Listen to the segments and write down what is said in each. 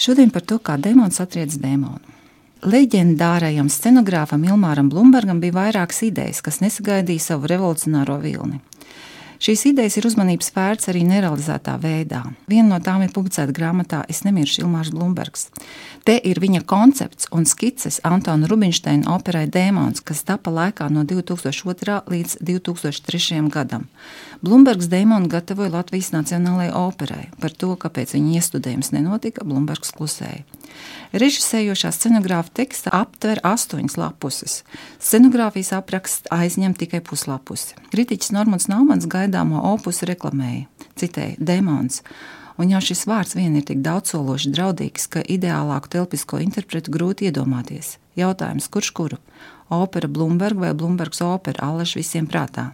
Šodien par to, kā demons atriec demonu. Leģendārajam scenogrāfam Ilmāram Blūmbergam bija vairākas idejas, kas nesagaidīja savu revolucionāro vilni. Šīs idejas ir uzmanības vērts arī nerealizētā veidā. Viena no tām ir publicēta grāmatā Es nemiršu Ilmārs Blūmbergs. Te ir viņa koncepts un skices Antona Rubinsteina operai Dēmons, kas tapa laikā no 2002. līdz 2003. gadam. Blūmbergs Dēmonu gatavoja Latvijas Nacionālajai operai. Par to, kāpēc viņa iestudējums nenotika, Blūmbergs klusēja. Režisējošā scenogrāfa teksta aptver astoņas lapuses. Scenogrāfijas apraksts aizņem tikai puslapusi. Kritiķis Normans Naumans gaidāmo opusu reklamēja. Citēji: Demons. Un jau šis vārds vien ir tik daudzsološi draudīgs, ka ideālāku telpisko interpretu grūti iedomāties. Jautājums, kurš kuru? Opera Blūmberga vai Blūmbergs opera, allaž visiem prātā.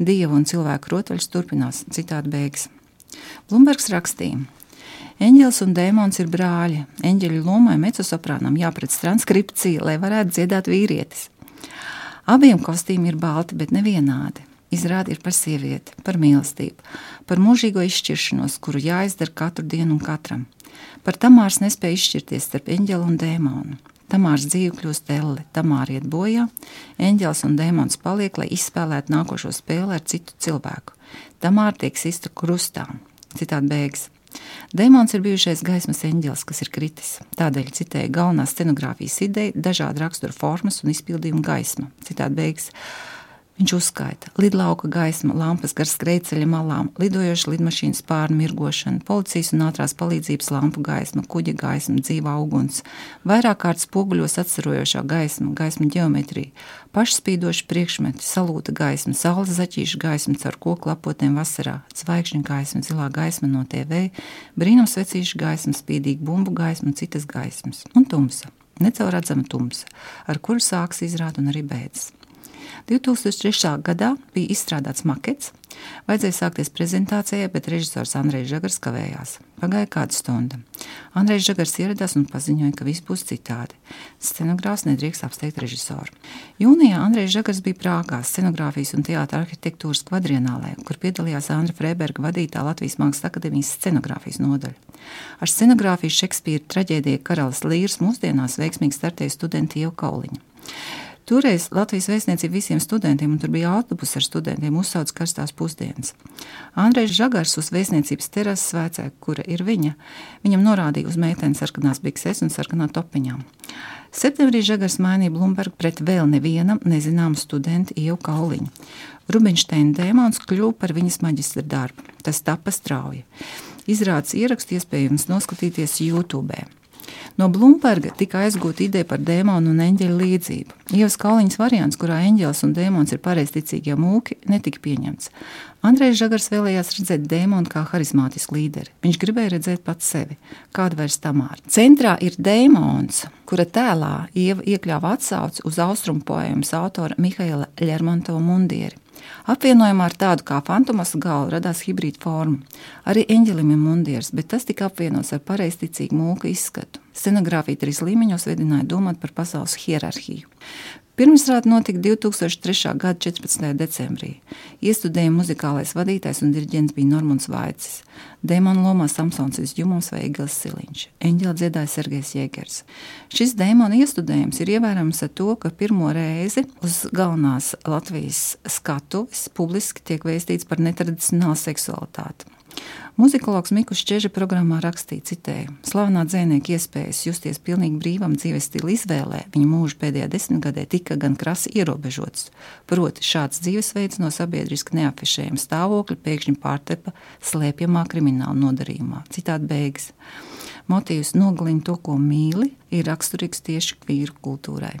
Dievu un cilvēku rotaļas turpinās, citādi beigas. Blūmbergs rakstīja. Eņģelis un dēmons ir brāļi. Eņģeļa lomai mecosoprānam jāpredz transkripcija, lai varētu dziedāt vīrietis. Abiem kostīmi ir balti, bet nevienādi. Izrādi ir par sievieti, par mīlestību, par mūžīgo izšķiršanos, kuru jāizdara katru dienu un katram. Par Tamārs nespēja izšķirties starp eņģeli un dēmonu. Tamārs dzīve kļūst elle, Tamāra iet bojā, eņģelis un dēmons paliek, lai izspēlētu nākošo spēli ar citu cilvēku. Tamāra tiek sista krustā. Citādi beigas. Dēmons ir bijušais gaismas eņģelis, kas ir kritis. Tādēļ citēja galvenā scenogrāfijas ideja, dažāda rakstura formas un izpildījuma gaisma. Citādi beigas. Viņš uzskaita lidlauka gaismu, lampas gar skrejceļa malām, lidojoša lidmašīnas pārnu mirgošanu, policijas un ātrās palīdzības lampu gaismu, kuģa gaismu, dzīvā uguns, vairāk kārt spoguļos atcerojošā gaisma, gaisma ģeometrija, pašspīdoši priekšmeti, salūta gaisma, saules zaķīša gaisma caur koku lapotiem vasarā, zvaigžņu gaisma, zilā gaisma no TV, brīnumsvecīša gaisma, spīdīga bumbu gaisma un citas gaismas, un tumsa, necaurredzama tumsa, ar kuru sāks izrāda un arī beidzas. 2003. gadā bija izstrādāts makets. Vajadzēja sākties prezentācijai, bet režisors Andrejs Žagars kavējās. Pagāja kāda stunda. Andrejs Žagars ieradās un paziņoja, ka viss būs citādi. Scenogrāfs nedrīkst apsteigt režisoru. Jūnijā Andrejs Žagars bija Prāgā scenogrāfijas un teātra arhitektūras kvadrienālē, kur piedalījās Andra Freiberga vadītā Latvijas Mākslas akadēmijas scenogrāfijas nodaļa. Ar scenogrāfiju Šekspīra traģēdija Karalis Līrs mūsdienās veiksmīgi startēja studenti Ieva Kauliņa. Toreiz Latvijas vēstniecība visiem studentiem, un tur bija autobus ar studentiem, uzsauca karstās pusdienas. Andrejs Žagars uz vēstniecības terases svēcē, kura ir viņa, viņam norādīja uz meitenes sarkanās bikses un sarkanā topiņām. Septembrī Žagars mainīja Blūmbergu pret vēl nevienam nezināmu studentu Ievu Kauliņu. Rubinšteina dēmons kļuva par viņas maģistra darbu. Tas tapa strauji. Izrādes ierakstu iespējams noskatīties YouTube. No Blūmberga tika aizgūta ideja par dēmonu un eņģeļa līdzību. Ievas Kalniņas variants, kurā eņģelis un dēmons ir pareizticīgie mūki, netika pieņemts. Andrejs Žagars vēlējās redzēt dēmonu kā harizmātisku līderi. Viņš gribēja redzēt pats sevi, kāda vairs tamāra. Centrā ir dēmons, kura tēlā Ieva iekļāva atsauci uz austrumu poēmas autora Mihaila Lermontova mundieri. Apvienojumā ar tādu kā fantomas galvu radās hibrīda forma. Arī eņģelim ir mundieris, bet tas tika apvienots ar pareizticīgu mūku izskatu. Scenogrāfija trīs līmeņos vedināja domāt par pasaules hierarhiju. Pirmizrāde notika 2003. gada 14. decembrī. Iestudējuma muzikālais vadītājs un diriģents bija Normons Vaicis. Dēmona lomā Samsons Izģumums vai Egils Siliņš. Eņģeli dziedāja Sergejs Jēgers. Šis dēmona iestudējums ir ievērams ar to, ka pirmo reizi uz galvenās Latvijas skatuves publiski tiek vēstīts par netradicionālu seksualitāti. Muzikologs Mikls Čeža programmā rakstīja, citēju, slavenā dzēnieka iespējas justies pilnīgi brīvam dzīves stila izvēlē viņa mūža pēdējā desmitgadē tika gan krasi ierobežots. Proti, šāds dzīvesveids no sabiedriski neafišējama stāvokļa pēkšņi pārtepa slēpjamā krimināla nodarījumā. Citādi beigas. Motīvs nogalina to, ko mīli, ir raksturīgs tieši vīru kultūrai.